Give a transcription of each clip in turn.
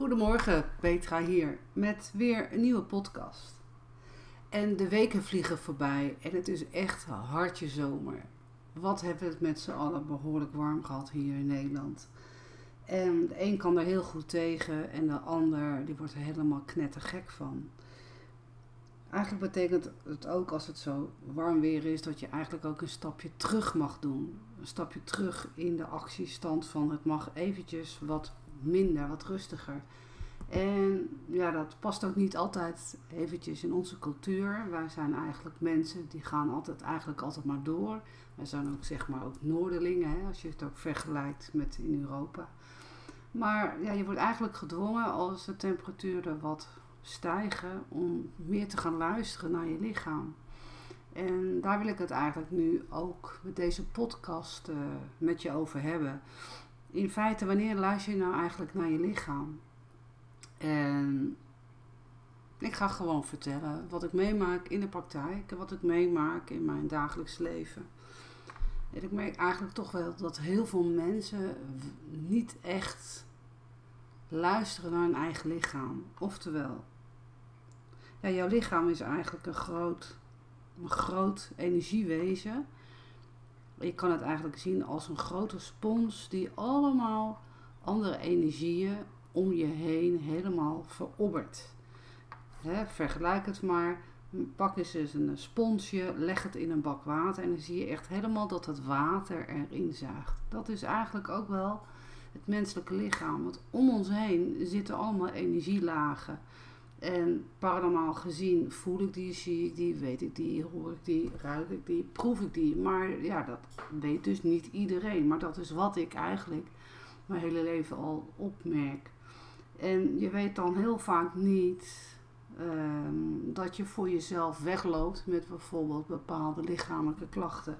Goedemorgen, Petra hier met weer een nieuwe podcast. En de weken vliegen voorbij en het is echt hartje zomer. Wat hebben we het met z'n allen behoorlijk warm gehad hier in Nederland. En de een kan er heel goed tegen en de ander die wordt er helemaal knettergek van. Eigenlijk betekent het ook als het zo warm weer is dat je eigenlijk ook een stapje terug mag doen. Een stapje terug in de actiestand van het mag eventjes wat minder, wat rustiger. En ja, dat past ook niet altijd eventjes in onze cultuur. Wij zijn eigenlijk mensen die gaan altijd, eigenlijk altijd maar door. Wij zijn ook zeg maar ook Noorderlingen, hè, als je het ook vergelijkt met in Europa. Maar ja, je wordt eigenlijk gedwongen als de temperaturen wat stijgen om meer te gaan luisteren naar je lichaam. En daar wil ik het eigenlijk nu ook met deze podcast uh, met je over hebben. In feite, wanneer luister je nou eigenlijk naar je lichaam? En ik ga gewoon vertellen wat ik meemaak in de praktijk en wat ik meemaak in mijn dagelijks leven. En ik merk eigenlijk toch wel dat heel veel mensen niet echt luisteren naar hun eigen lichaam. Oftewel, ja, jouw lichaam is eigenlijk een groot, een groot energiewezen. Je kan het eigenlijk zien als een grote spons die allemaal andere energieën om je heen helemaal verobbert. vergelijk het maar. Pak eens een sponsje, leg het in een bak water en dan zie je echt helemaal dat het water erin zuigt. Dat is eigenlijk ook wel het menselijke lichaam. Want om ons heen zitten allemaal energielagen. En paranormaal gezien voel ik die, zie ik die, weet ik die, hoor ik die, ruik ik die, proef ik die. Maar ja, dat weet dus niet iedereen. Maar dat is wat ik eigenlijk mijn hele leven al opmerk. En je weet dan heel vaak niet ehm, dat je voor jezelf wegloopt met bijvoorbeeld bepaalde lichamelijke klachten.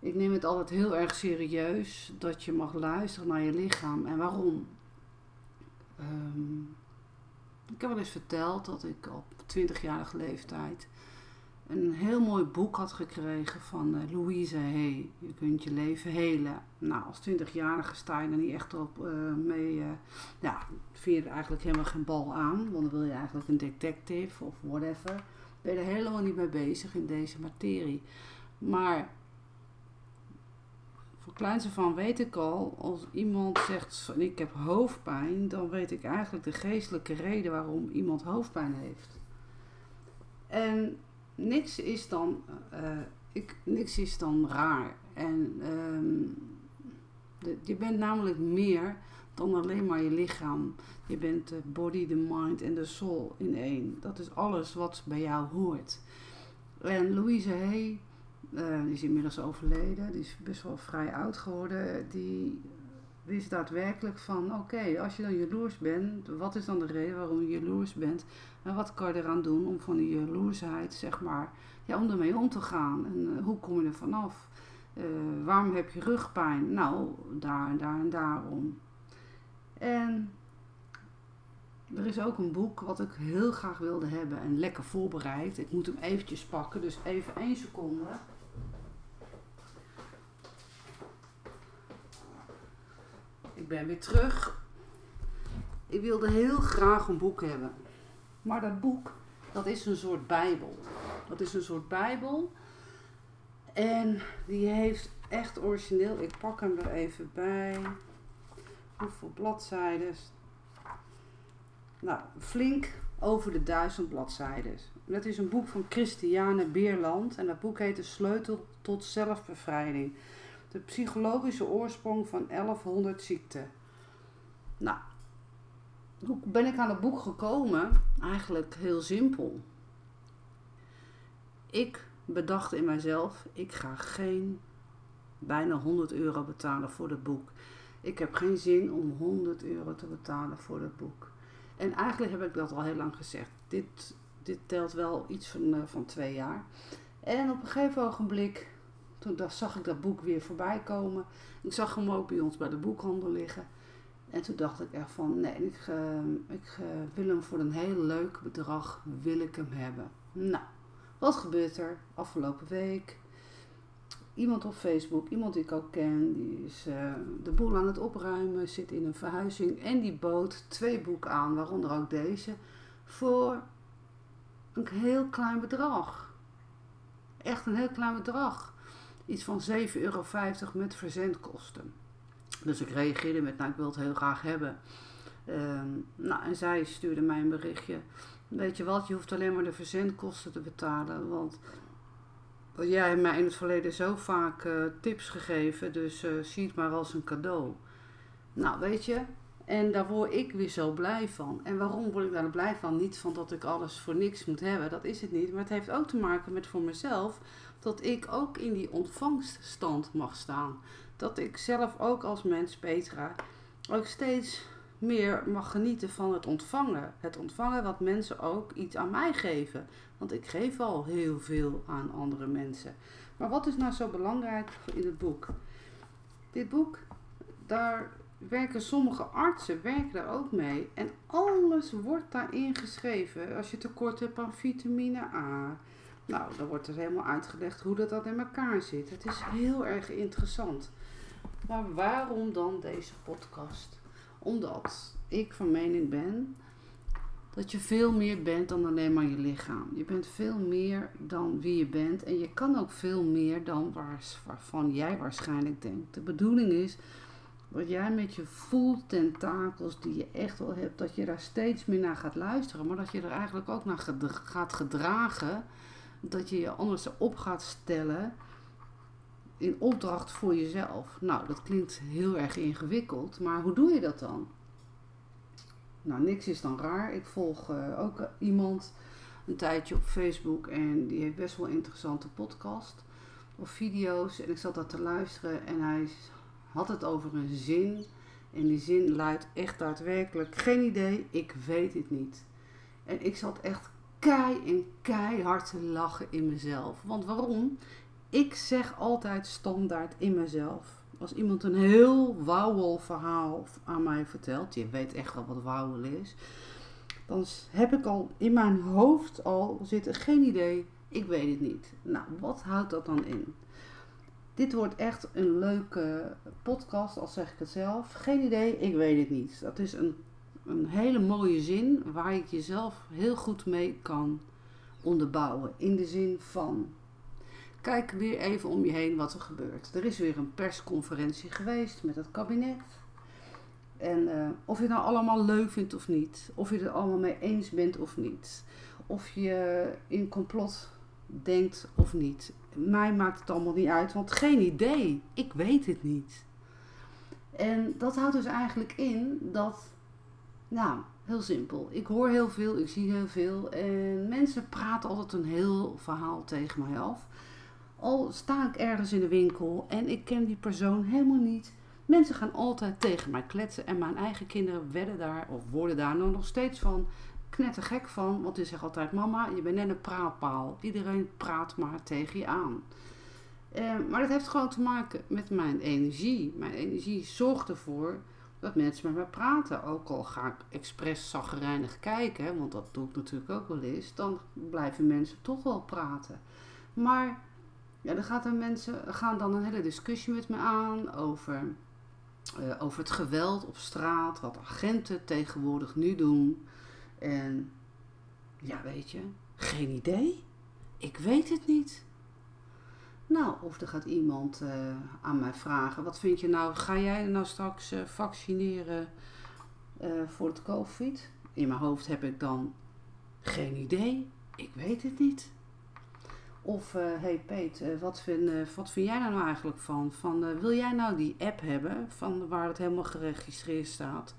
Ik neem het altijd heel erg serieus dat je mag luisteren naar je lichaam. En waarom? Um, ik heb wel eens verteld dat ik op 20-jarige leeftijd een heel mooi boek had gekregen van uh, Louise Hay. Je kunt je leven helen. Nou, als 20-jarige sta je er niet echt op uh, mee. Uh, ja, vind je er eigenlijk helemaal geen bal aan. Want dan wil je eigenlijk een detective of whatever. Ben je er helemaal niet mee bezig in deze materie. Maar voor kleinste van weet ik al, als iemand zegt ik heb hoofdpijn, dan weet ik eigenlijk de geestelijke reden waarom iemand hoofdpijn heeft. En niks is dan, uh, ik, niks is dan raar. En de, je bent namelijk meer dan alleen maar je lichaam. Je bent de body, de mind en de soul in één. Dat is alles wat bij jou hoort. En Louise Hay uh, die is inmiddels overleden, die is best wel vrij oud geworden. Die wist daadwerkelijk van, oké, als je dan jaloers bent, wat is dan de reden waarom je jaloers bent? En wat kan je eraan doen om van die jaloersheid, zeg maar, ja, om ermee om te gaan? En uh, hoe kom je er vanaf? Uh, waarom heb je rugpijn? Nou, daar en daar en daarom. En er is ook een boek wat ik heel graag wilde hebben en lekker voorbereid. Ik moet hem eventjes pakken, dus even één seconde. Ben weer terug. Ik wilde heel graag een boek hebben. Maar dat boek, dat is een soort bijbel. Dat is een soort bijbel. En die heeft echt origineel, ik pak hem er even bij. Hoeveel bladzijden? Nou, flink over de duizend bladzijden. Dat is een boek van Christiane Beerland. En dat boek heet De Sleutel tot Zelfbevrijding. De psychologische oorsprong van 1100 ziekten. Nou, hoe ben ik aan het boek gekomen? Eigenlijk heel simpel. Ik bedacht in mijzelf, ik ga geen bijna 100 euro betalen voor het boek. Ik heb geen zin om 100 euro te betalen voor het boek. En eigenlijk heb ik dat al heel lang gezegd. Dit, dit telt wel iets van, uh, van twee jaar. En op een gegeven ogenblik toen zag ik dat boek weer voorbij komen. Ik zag hem ook bij ons bij de boekhandel liggen. En toen dacht ik echt van, nee, ik, ik wil hem voor een heel leuk bedrag, wil ik hem hebben. Nou, wat gebeurt er afgelopen week? iemand op Facebook, iemand die ik ook ken, die is uh, de boel aan het opruimen, zit in een verhuizing en die bood twee boeken aan, waaronder ook deze, voor een heel klein bedrag. Echt een heel klein bedrag. Iets van 7,50 euro met verzendkosten. Dus ik reageerde met, nou ik wil het heel graag hebben. Ehm, nou, en zij stuurde mij een berichtje. Weet je wat, je hoeft alleen maar de verzendkosten te betalen. Want jij hebt mij in het verleden zo vaak uh, tips gegeven, dus uh, zie het maar als een cadeau. Nou, weet je, en daar word ik weer zo blij van. En waarom word ik daar blij van? Niet van dat ik alles voor niks moet hebben, dat is het niet. Maar het heeft ook te maken met voor mezelf dat ik ook in die ontvangststand mag staan. Dat ik zelf ook als mens, Petra, ook steeds meer mag genieten van het ontvangen. Het ontvangen wat mensen ook iets aan mij geven. Want ik geef al heel veel aan andere mensen. Maar wat is nou zo belangrijk in het boek? Dit boek, daar werken sommige artsen werken daar ook mee. En alles wordt daarin geschreven. Als je tekort hebt aan vitamine A. Nou, dan wordt er helemaal uitgelegd hoe dat, dat in elkaar zit. Het is heel erg interessant. Maar waarom dan deze podcast? Omdat ik van mening ben dat je veel meer bent dan alleen maar je lichaam. Je bent veel meer dan wie je bent. En je kan ook veel meer dan waarvan jij waarschijnlijk denkt. De bedoeling is dat jij met je tentakels die je echt wel hebt, dat je daar steeds meer naar gaat luisteren. Maar dat je er eigenlijk ook naar gaat gedragen. Dat je je anders op gaat stellen in opdracht voor jezelf. Nou, dat klinkt heel erg ingewikkeld, maar hoe doe je dat dan? Nou, niks is dan raar. Ik volg uh, ook iemand een tijdje op Facebook en die heeft best wel interessante podcast of video's. En ik zat dat te luisteren en hij had het over een zin. En die zin luidt echt daadwerkelijk: geen idee, ik weet het niet. En ik zat echt kei en keihard te lachen in mezelf. Want waarom? Ik zeg altijd standaard in mezelf. Als iemand een heel wauwel verhaal aan mij vertelt, je weet echt wel wat wauwel is, dan heb ik al in mijn hoofd al zitten, geen idee, ik weet het niet. Nou, wat houdt dat dan in? Dit wordt echt een leuke podcast, al zeg ik het zelf. Geen idee, ik weet het niet. Dat is een, een hele mooie zin waar ik jezelf heel goed mee kan onderbouwen. In de zin van, kijk weer even om je heen wat er gebeurt. Er is weer een persconferentie geweest met het kabinet. En uh, of je het nou allemaal leuk vindt of niet. Of je het allemaal mee eens bent of niet. Of je in complot denkt of niet. Mij maakt het allemaal niet uit, want geen idee. Ik weet het niet. En dat houdt dus eigenlijk in dat, nou, heel simpel. Ik hoor heel veel, ik zie heel veel. En mensen praten altijd een heel verhaal tegen mij af. Al sta ik ergens in de winkel en ik ken die persoon helemaal niet. Mensen gaan altijd tegen mij kletsen en mijn eigen kinderen werden daar of worden daar nog steeds van knettergek van. Want die zegt altijd: Mama, je bent net een praatpaal. Iedereen praat maar tegen je aan. Eh, maar dat heeft gewoon te maken met mijn energie. Mijn energie zorgt ervoor dat mensen met me praten. Ook al ga ik expres zagrijnig kijken, want dat doe ik natuurlijk ook wel eens, dan blijven mensen toch wel praten. Maar ja, dan gaat er mensen, gaan dan een hele discussie met me aan over, uh, over het geweld op straat, wat agenten tegenwoordig nu doen. En ja, weet je, geen idee. Ik weet het niet. Nou, of er gaat iemand uh, aan mij vragen: wat vind je nou? Ga jij nou straks uh, vaccineren uh, voor het COVID? In mijn hoofd heb ik dan geen idee. Ik weet het niet. Of, hey Peet, wat, vind, wat vind jij nou eigenlijk van? van wil jij nou die app hebben van waar het helemaal geregistreerd staat?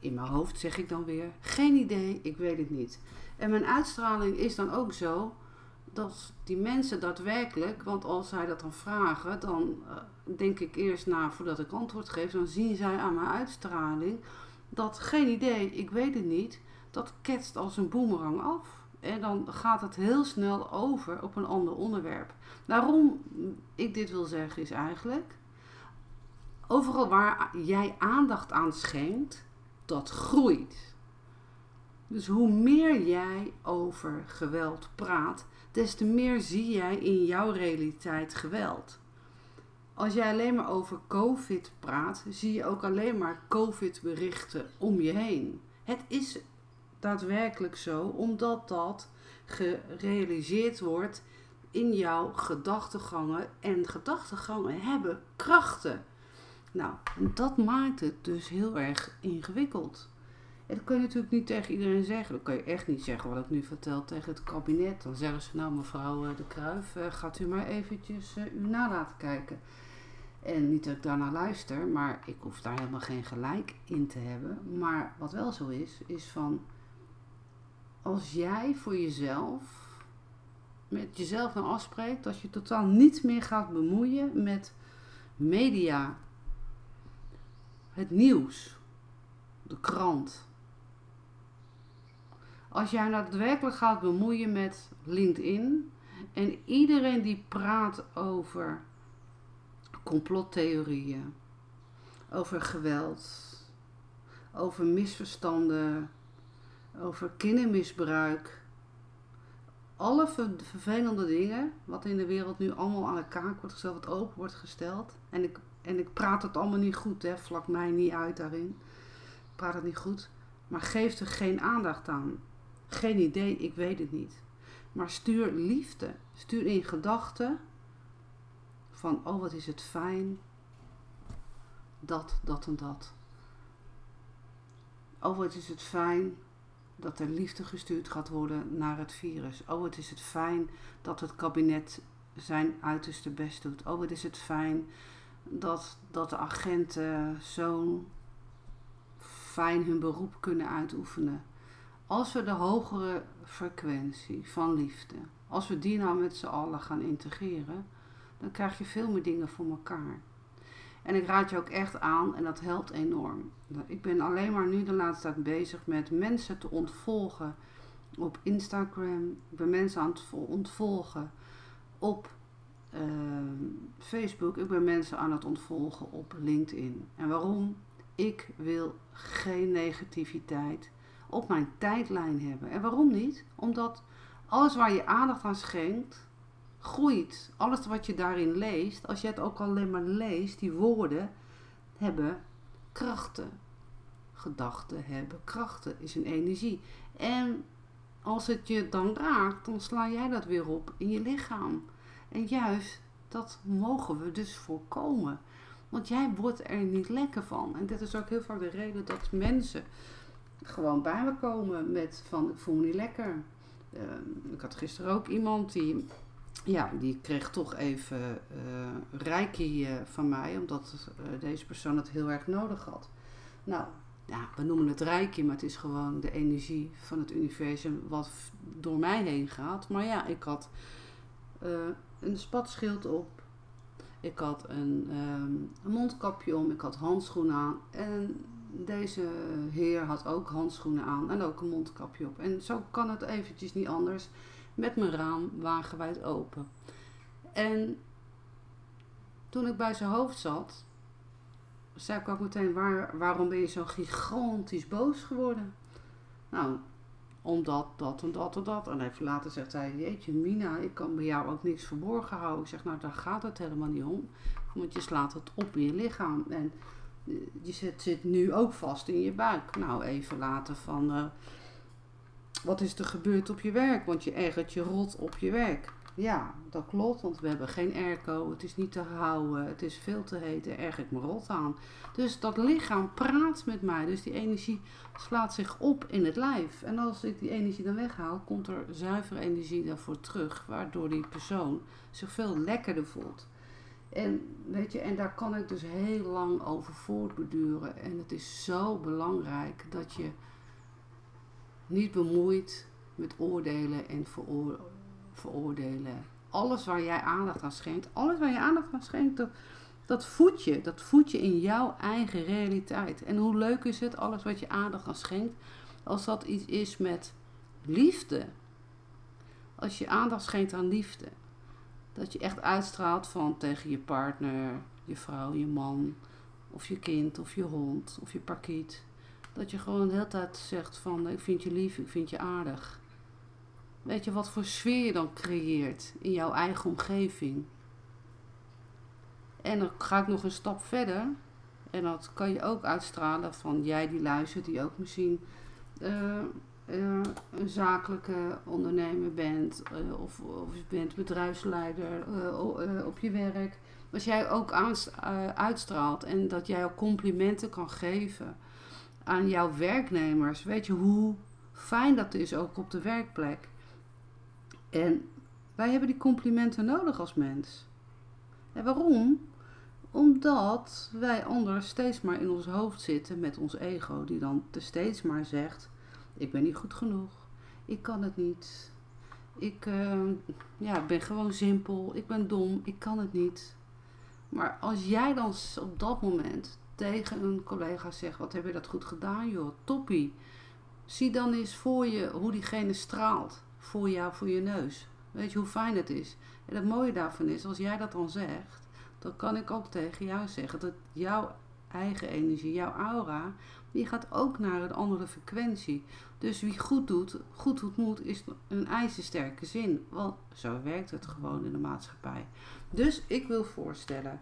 in mijn hoofd zeg ik dan weer, geen idee, ik weet het niet. En mijn uitstraling is dan ook zo dat die mensen daadwerkelijk, want als zij dat dan vragen, dan uh, denk ik eerst na voordat ik antwoord geef, dan zien zij aan mijn uitstraling dat geen idee, ik weet het niet, dat ketst als een boemerang af. En dan gaat het heel snel over op een ander onderwerp. Waarom ik dit wil zeggen is eigenlijk, overal waar jij aandacht aan schenkt, dat groeit. Dus hoe meer jij over geweld praat, des te meer zie jij in jouw realiteit geweld. als jij alleen maar over COVID praat, zie je ook alleen maar COVID-berichten om je heen. Het is daadwerkelijk zo, omdat dat gerealiseerd wordt in jouw gedachtegangen. En gedachtegangen hebben krachten. Nou, dat maakt het dus heel erg ingewikkeld. En dat kun je natuurlijk niet tegen iedereen zeggen. Dat kan je echt niet zeggen wat ik nu vertel tegen het kabinet. Dan zeggen ze, nou mevrouw eh, De Kruif, eh, gaat u maar eventjes uh, u na laten kijken. En niet dat ik daarna luister, maar ik hoef daar helemaal geen gelijk in te hebben. Maar wat wel zo is, is van als jij voor jezelf met jezelf dan afspreekt dat je totaal niet meer gaat bemoeien met media, het nieuws, de krant. Als jij daadwerkelijk gaat bemoeien met LinkedIn en iedereen die praat over complottheorieën, over geweld, over misverstanden, over kindermisbruik. Alle vervelende dingen wat in de wereld nu allemaal aan de kaak wordt gesteld, wat open wordt gesteld. En ik, en ik praat het allemaal niet goed, hè, vlak mij niet uit daarin. Ik praat het niet goed. Maar geef er geen aandacht aan. Geen idee, ik weet het niet. Maar stuur liefde. Stuur in gedachten van, oh wat is het fijn. Dat, dat en dat. Oh wat is het fijn dat er liefde gestuurd gaat worden naar het virus. Oh wat is het fijn dat het kabinet zijn uiterste best doet. Oh wat is het fijn dat, dat de agenten zo fijn hun beroep kunnen uitoefenen. Als we de hogere frequentie van liefde, als we die nou met z'n allen gaan integreren, dan krijg je veel meer dingen voor elkaar. En ik raad je ook echt aan en dat helpt enorm. Ik ben alleen maar nu de laatste tijd bezig met mensen te ontvolgen op Instagram. Ik ben mensen aan het ontvolgen op ehm, Facebook. Ik ben mensen aan het ontvolgen op LinkedIn. En waarom? Ik wil geen negativiteit op mijn tijdlijn hebben. En waarom niet? Omdat alles waar je aandacht aan schenkt, groeit. Alles wat je daarin leest, als je het ook alleen maar leest, die woorden hebben krachten. Gedachten hebben krachten, is een energie. En als het je dan raakt, dan sla jij dat weer op in je lichaam. En juist dat mogen we dus voorkomen. Want jij wordt er niet lekker van. En dat is ook heel vaak de reden dat mensen gewoon bij me komen met van ik voel me niet lekker. Ehm, ik had gisteren ook iemand die ja, die kreeg toch even uh, reiki uh, van mij, omdat uh, deze persoon het heel erg nodig had. Nou, ja, we noemen het reiki, maar het is gewoon de energie van het universum wat door mij heen gaat. Maar ja, ik had een spatschild op, ik had een, um, een mondkapje om, ik had handschoenen aan en deze heer had ook handschoenen aan en ook een mondkapje op. En zo kan het eventjes niet anders met mijn raam wagenwijd open. En toen ik bij zijn hoofd zat, zei ik ook meteen: waar, waarom ben je zo gigantisch boos geworden? Nou, omdat dat en dat en dat. En even later zegt hij: Jeetje, Mina, ik kan bij jou ook niks verborgen houden. Ik zeg: Nou, daar gaat het helemaal niet om. Want je slaat het op in je lichaam. En je zit, zit nu ook vast in je buik. Nou, even later van. Uh, wat is er gebeurd op je werk? Want je ergert je rot op je werk. Ja, dat klopt, want we hebben geen airco, het is niet te houden, het is veel te heet, daar erg ik me rot aan. Dus dat lichaam praat met mij, dus die energie slaat zich op in het lijf. En als ik die energie dan weghaal, komt er zuivere energie daarvoor terug, waardoor die persoon zich veel lekkerder voelt. En, weet je, en daar kan ik dus heel lang over voortbeduren. En het is zo belangrijk dat je niet bemoeit met oordelen en veroordelen. Alles waar jij aandacht aan schenkt, alles waar je aandacht aan schenkt, dat, dat voed je. Dat voed je in jouw eigen realiteit. En hoe leuk is het, alles wat je aandacht aan schenkt, als dat iets is met liefde. Als je aandacht schenkt aan liefde. Dat je echt uitstraalt van tegen je partner, je vrouw, je man, of je kind, of je hond, of je parkiet. Dat je gewoon de hele tijd zegt van ik vind je lief, ik vind je aardig. Weet je wat voor sfeer je dan creëert in jouw eigen omgeving? En dan ga ik nog een stap verder. En dat kan je ook uitstralen van jij die luistert, die ook misschien eh, een zakelijke ondernemer bent. eh, of, of je bent bedrijfsleider eh, eh, op je werk. Als jij ook eh, uitstraalt en dat jij ook complimenten kan geven aan jouw werknemers. Weet je hoe fijn dat is ook op de werkplek. En wij hebben die complimenten nodig als mens. En waarom? Omdat wij anders steeds maar in ons hoofd zitten met ons ego, die dan te steeds maar zegt: Ik ben niet goed genoeg, ik kan het niet, ik eh, ja, ben gewoon simpel, ik ben dom, ik kan het niet. Maar als jij dan op dat moment tegen een collega zegt: Wat heb je dat goed gedaan, joh, toppie. Zie dan eens voor je hoe diegene straalt, voor jou, voor je neus. Weet je hoe fijn het is? En het mooie daarvan is, als jij dat dan zegt, dan kan ik ook tegen jou zeggen dat jouw eigen energie, jouw aura, die gaat ook naar een andere frequentie. Dus wie goed doet, goed moet, is een ijzersterke zin. Want zo werkt het gewoon in de maatschappij. Dus ik wil voorstellen,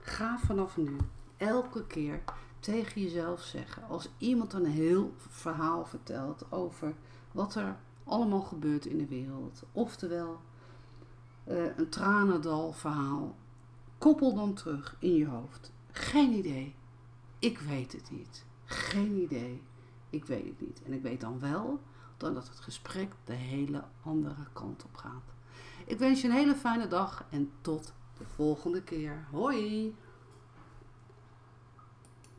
ga vanaf nu elke keer tegen jezelf zeggen, als iemand een heel verhaal vertelt over wat er allemaal gebeurt in de wereld, oftewel eh, een tranendal verhaal, koppel dan terug in je hoofd. Geen idee. Ik weet het niet. Geen idee. Ik weet het niet. En ik weet dan wel dan dat het gesprek de hele andere kant op gaat. Ik wens je een hele fijne dag en tot de volgende keer. Hoi!